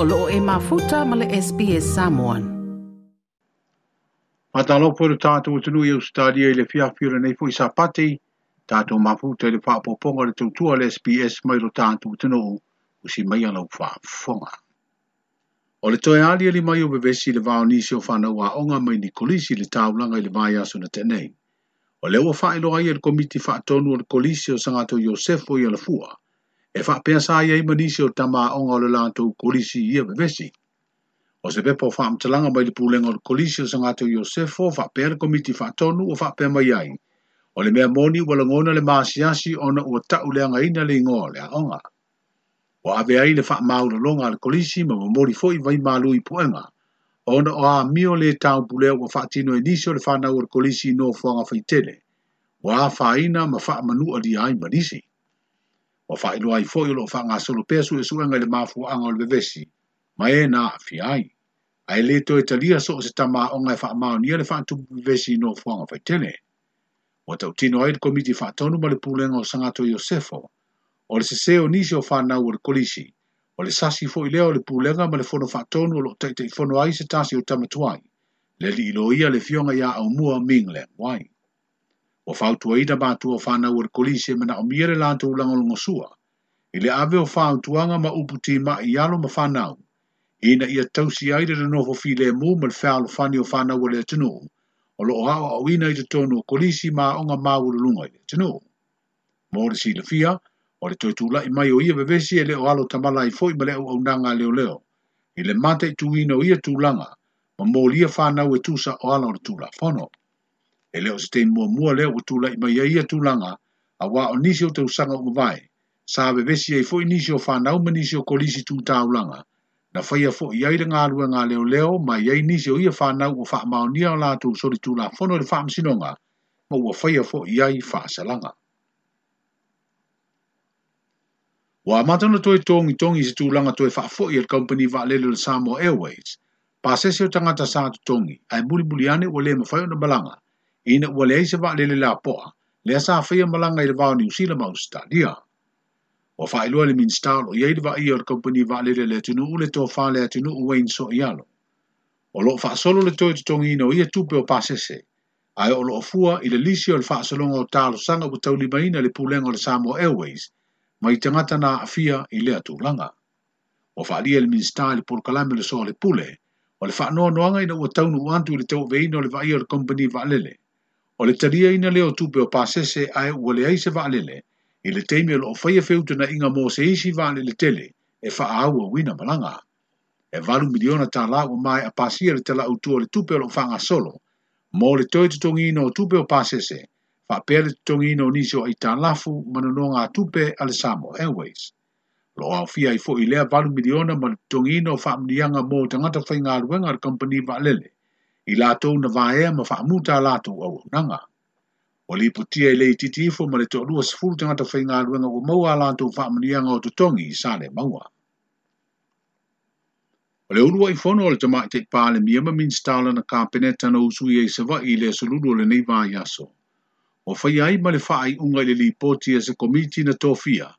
o loo e mafuta ma le SPS Samoan. Ma talo po tātou tunu i Australia i le fiawhira nei fo i sapati, tātou mafuta i le whapoponga le tautua le SPS mai lo tātou tunu o si mai alau whafonga. O le toi ali li mai o bevesi le vao nisi o whanau a onga mai ni kolisi le taulanga i le vai aso na tenei. O lewa whaelo ai le komiti whaatonu o kolisi o sangato Iosefo i alafua, e fa pe sa ye ma disi o tama o ngol la to kolisi ye be besi o se be po fam tlanga ba di puleng o kolisi so nga to yosefo fa per komiti fa tonu o fa pe ma yai o le mea moni wala ngona le maasiasi ona ua tau lea ngai na le ingo lea onga. O ave ai le faa maura longa le kolisi ma mamori foi vai malu i poenga. Ona o a mio le tau pulea ua faa tino e nisio le faa naura kolisi no fuanga faitele. O a faa ina ma faa manu ali ai manisi wa fa ilo ai foi lo fa nga solo pesu e suanga le mafu anga le vesi ma e na fi ai ai le to italia so se tama o nga fa ma o nia le fa tu vesi no fa nga fa tene o tau tino ai komiti fa tonu ma le pulenga o sanga to josefo o le se o nisi o fa na o le kolisi o le sasi foi le o le pulenga ma le fono fa tonu o lo tei tei fono ai se tasi o tamatuai le li ilo ia le fionga ia au mua mingle wai o fautua ida mātua o whānau ar kolise mana o miere lanta ulanga o ngosua, i le ave o fautuanga ma upu tī ma i alo ma whānau, i na ia tausi aire na noho fi le mū mal whālo whāni o whānau ar le tino, o lo hawa o ina i te tono o kolise ma o ngā māu le lunga i le tino. Mōre si le fia, o le toi tūla i mai o ia bevesi e le o alo tamala i fōi ma le au au nanga leo leo, i mate i tū ina o ia tūlanga, ma mōlia whānau e tūsa o alo le tūla whanau e leo se te mua mua leo o tūla ima ia ia tūlanga, a wā o nisi o te usanga o mwai, sa ave vesi ei fōi nisi o whānau ma nisi o kolisi tū tāulanga, na whaia fōi iai re ngā rua ngā leo leo, ma iai nisi o ia whānau o whaamau nia o lātou sori tūla whono re whaamsinonga, ma ua whaia fōi iai whaasalanga. Wa amatana toi tōngi tōngi se tūlanga toi whaafoi e company wa lele le Samoa Airways, pa sese o tangata sātu tōngi, ai muli muli ane o le mawhai o na balanga, ina ua le se va le la poa le sa fia malanga i le vao New Zealand mau stadia o failua le minsta lo ia i va le company va le le tunu le to fa le tunu wen so ialo o lo fa solo le toi tongi no ia tupe o pasese ai o lo fua i le lisi o le fa solo o talo sanga o tau libaina le pulengo le Samoa Airways mai tangata na afia i le langa o fa alia le minsta le polokalame le so le pule o le whaanoa noanga ina ua taunu uantu le tau veino le vai o le company va lele o le taria ina leo tupe o pasese ae ua le aise vaalele i le teimi o loo faia e feutuna inga mo se isi vaalele tele e faa aua wina malanga. E valu miliona ta la ua mai a pasia le tala utu o le tupe o loo fanga solo, mo le toi tutongi ino o tupe o pasese, faa pere le tutongi ino o nisi o i ta lafu manononga tupe ale samo airways. Lo au fia i fo i lea valu miliona ma le tutongi ino o faa mdianga mo tangata fai ngā luenga le company vaalele, i lātou na vāhea ma whaamuta a lātou au au nanga. O li putia i lei titi ifo ma le tō lua sifuru te ngata whainga luenga o maua a lātou whaamanianga o tutongi i sāne maua. O le urua i whono o le tamaki te pā le miama min stāla na kāpene tana usui e sewa i le asolulu o le nei vāhiaso. O whai ai ma le whaai unga i le li poti e se komiti na tōwhia,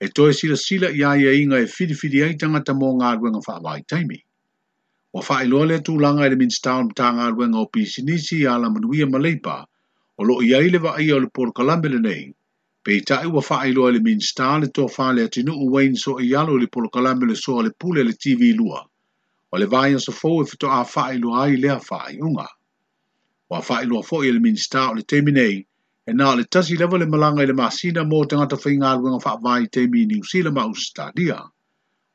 e toe sila sila i aia inga e whiriwhiri ai tangata mō ngā luenga whaamai taimi. Wa faa iloa le tu langa le minis taon tanga o pisi a la manuia maleipa, o lo i aile wa ia o le por kalambele nei. Pe i tae wa faa iloa ele minis taon le toa le atinu u wain so i alo le por kalambele so le pule le TV lua. O le vayan sa fau e fito a faa iloa ai le a iunga. Wa faa iloa fo ele minis taon le temi nei, e nā le tasi lewa le malanga le masina mō tanga ngata whainga aluenga faa vai temi ni usila ma usitadia.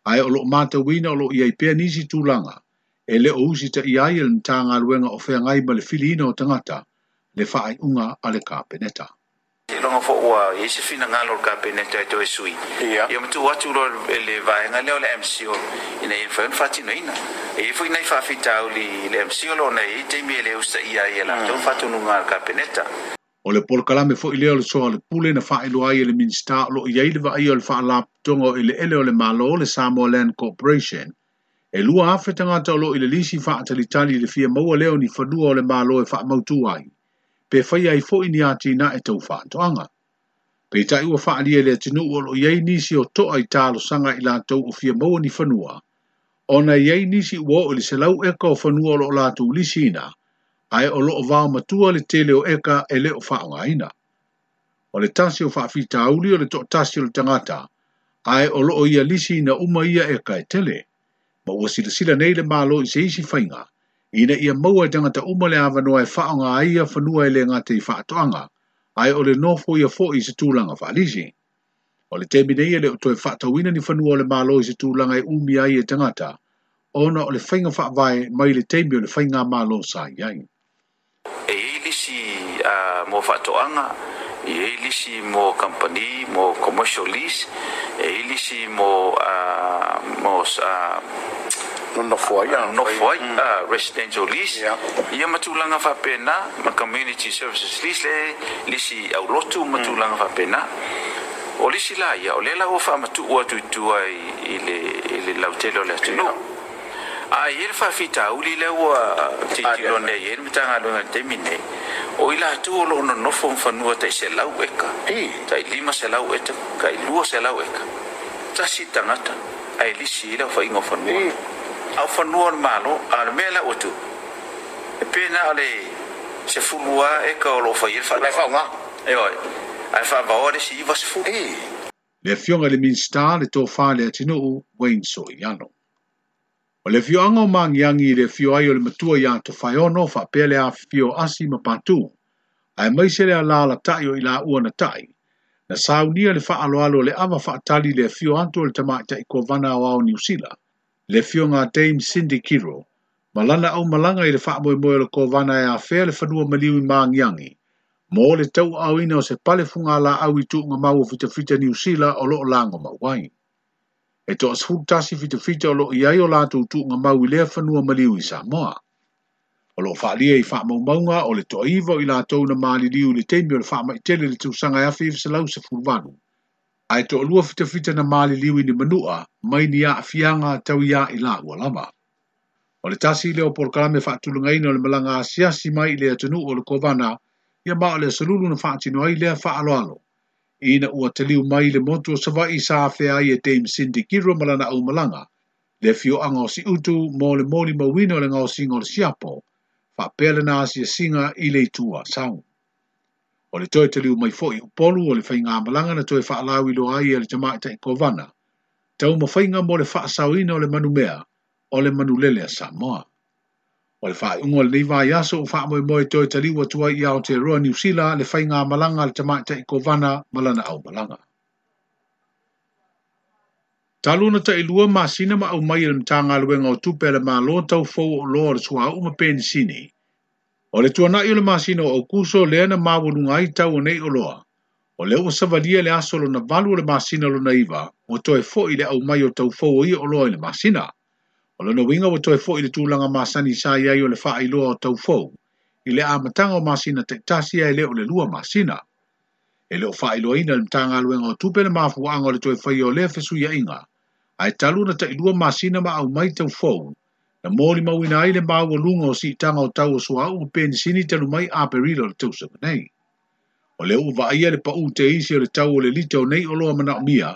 Ai o lo mate wina o lo iai pia nisi tūlanga. langa. e le o usi ta iai e le mta ngā luenga o whea ngai ma le filiina o tangata, le whaai unga a le kāpeneta. Te longa fo ua, e se fina ngā lor kāpeneta e toi sui. Ia. Ia mtu watu lor e le vaenga leo le MCO, ina e whaun whatino ina. E fo ina i whawhitau li le MCO lo na e teimi e le usta iai e la, tau hmm. whatunu ngā kāpeneta. O le polkalame fo i leo le soa le pule na whaelo ai e le minsta lo i aile va i o le whaalaputongo i le ele o le malo le Samoa Land Corporation, e lua afe tanga tau lo i lisi faa tali tali le fia maua leo ni fadua ole le maa e loe faa mautu ai, pe fai ai fo ini ati na e tau faa toanga. Pe ta iwa faa lia le tinu o lo iei nisi o to ai talo sanga ila la tau o fia maua ni fanua, ona iei nisi uo o le selau eka o fanua lo la tau lisi ina, ai o lo o vao matua le tele o eka e le o faa nga ina. O le tasi o faa fita auli o le to tasi o le tangata, ai o lo o ia lisi ina uma ia eka e tele ma ua silasila nei le mālo i se isi whainga, ina ia maua janga ta umale awa ai e whaonga aia whanua ele ngā te i whaatoanga, ai o le nofo ia fo i se tūlanga whaalisi. O le temine ia le o toi whaatawina ni whanua ole le mālo i se tūlanga e umi aia tangata, ona o le whainga whaavai mai le temi o le whainga mālo sa iai. E ilisi uh, mō whaatoanga, e eilisi mo company mo commercial lease e eilisi mo mo uh, nona foai nona foai a residential lease ia matulaga faapena ma community services lease le lisi au lotu mm. matulaga faapena o lisi la ia o le la ua faamatuu atu itua i le i le lautele o le atunuu ah, ah, ai ele faafitauli le ua tiitilone ai ele matagaloega temine o i latu o loo nonofo ma fanua taiselau eka taislima selau eka kai lua selau eka tasi tagata ai lisi la fa ingo fa nuo au fa nuo ma no ar mela o tu e pena ale se fulua e ka lo fa ir fa la fa nga e oi ai fa ba ore si vas fu e le fiong ale min sta le to fa le tino wen so yano o le fiong o mang yangi le fiong ai o le matua ya to fa yo no fa pele a fiong asi ma patu ai mai se le ala la tai o ila u na tai na saunia le faaaloalo o le ava faatali le afio atu o le tamaʻita i kovana o ao niusila le afio gatame cindy kiro ma lana au malaga i le faamoemoe o le kovana e afea le fanua maliu i magiagi mo le tauaoina o se pale fugalaau i tuugamau o fitafita niusila o loo lago mauai e toʻasefulu tasi fitafita o loo i ai o latou tuugamau i lea fanua maliu i samoa Olo loo faaalia i faamaumauga o le toʻaiva o i latou na maliliu i le taimi o le faamaʻitele le tusaga e afi fesalausefulu8anu ae toʻalua fitafita na maliliu i ni manuʻa mai ni aafiaga tau iā i laʻua lava o le tasi i le opolokalame faatulugaina o le malaga asiasi mai i le atunuu o le kovana ia ma le asolulu na faatinoai lea faaaloalo ina ua taliu mai le motu e o savaʻi sa fea ai e dame sindi kiro ma lana aumalaga le fioaga o siʻutu mo le molimauina o le gaosiga o siapo ma pele na asia singa i le tua sau. O le toi te liu mai fo i upolu o le whainga amalanga na toi whaalau i loa i ale e te maa i kovana. Tau ma whainga mo le wha sau ina o le manu mea o le manu lelea sa moa. O le wha ungo le niwa i aso o wha moe moe toi te liu atua i Aotearoa New Zealand le whainga amalanga le te i kovana malana au malanga. Talu na ta ilua ma sina ma au mai ilam ta ngā lue ngau tupe le ma lo tau fau o loa le sua uma pen sini. O le tua nai ilam ma sina o au kuso lea na ma walu ngai tau o nei o loa. O le o savalia le aso lo na valu le ma sina lo na iwa o to e fo ile au mai o tau fau o i o loa ilam ma sina. O le na winga o to e fo ile tūlanga ma sani sa iai o le faa ilua o tau fau. Ile a matanga o ma sina te tasia ile o le lua ma sina. E leo faa ilo ina le mtanga aluenga o tupe na mafu anga le toe fai o lefe suya inga ai talu na tai dua masina ma au mai tau fau. Na mōri mau ina aile mā ua lunga o si tanga o tau o sua au pēni sini talu mai a perido le tau saka nei. O le uwa aia le pa te isi o le tau o le lita o nei o loa mana o mia,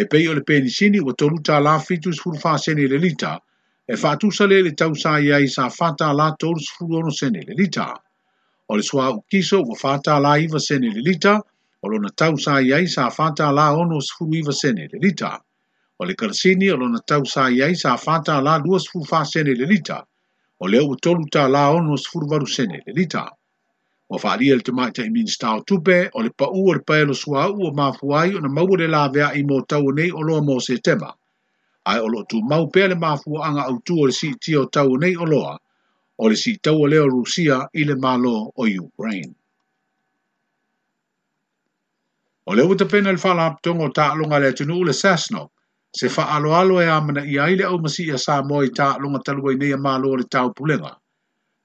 e pei o le pēni sini wa tolu tā la fitu sifuru fā sene le lita, e tu sale le tau sa ia i sa fata la tolu sifuru ono sene le lita. O le sua au kiso wa fata la iwa sene le lita, o lo na tau sa ia i sa fata la ono sifuru iwa sene Le lita o le karasini o lona tau sa iai sa fata la lua sfuru fa sene le lita, o le ua tolu ta la ono sfuru varu sene le lita. Ma fa alia le te maita i minista o tupe, o le pa ua le paelo sua u o mafuai o na maua le lavea i mo tau nei o loa mo se tema. Ai o lo tu mau pe le mafua anga au tu o le si tia o tau nei o loa, o le si tau o leo rusia i le malo o Ukraine. O le ua te pena le fala aptongo ta alunga le tunu le sasnok, se fa alo alo e amana i aile au masi ia sa moi ta longa talua i neia malo le tau pulenga.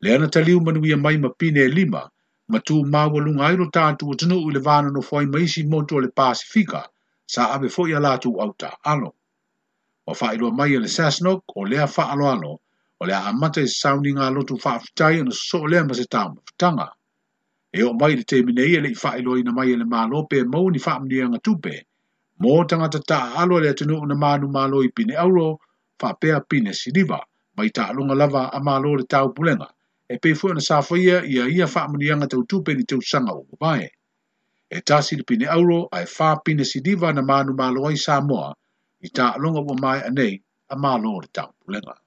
Le ana taliu manu ia mai mapine e lima, ma tu maua lunga airo tātu o tunu ui le vāna no fwai maisi moto le Pasifika, sa abe fo ia lātu au ta alo. O fa ilua mai ia le Sasnok o lea fa alo alo, o lea amata i e sauni ngā lotu fa afutai ana so lea ma se tau mafutanga. E o mai le te mine ia e le i fa ilua ina mai ia e le malo pe ni fa amdia ngatupe, tupe, mō tangata tā alo le atunu una mānu mālo i pine auro, whapea pine siriva, mai tā alunga lava a mālo le tāu pulenga. E pēfu ana sāwhaia ia ia whaamunianga tau tūpe ni tau sanga o kumae. E tā siri pine auro ai whā pine siriva na mānu mālo ai Samoa, i tā alunga o mai anei a mālo le tāu pulenga.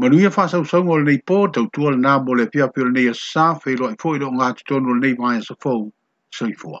Manuia fa sau sau ngol nei po tau tuol na mole pia pia nei sa fe lo i fo i lo ngā tutonu nei mai sa fo sa i fua.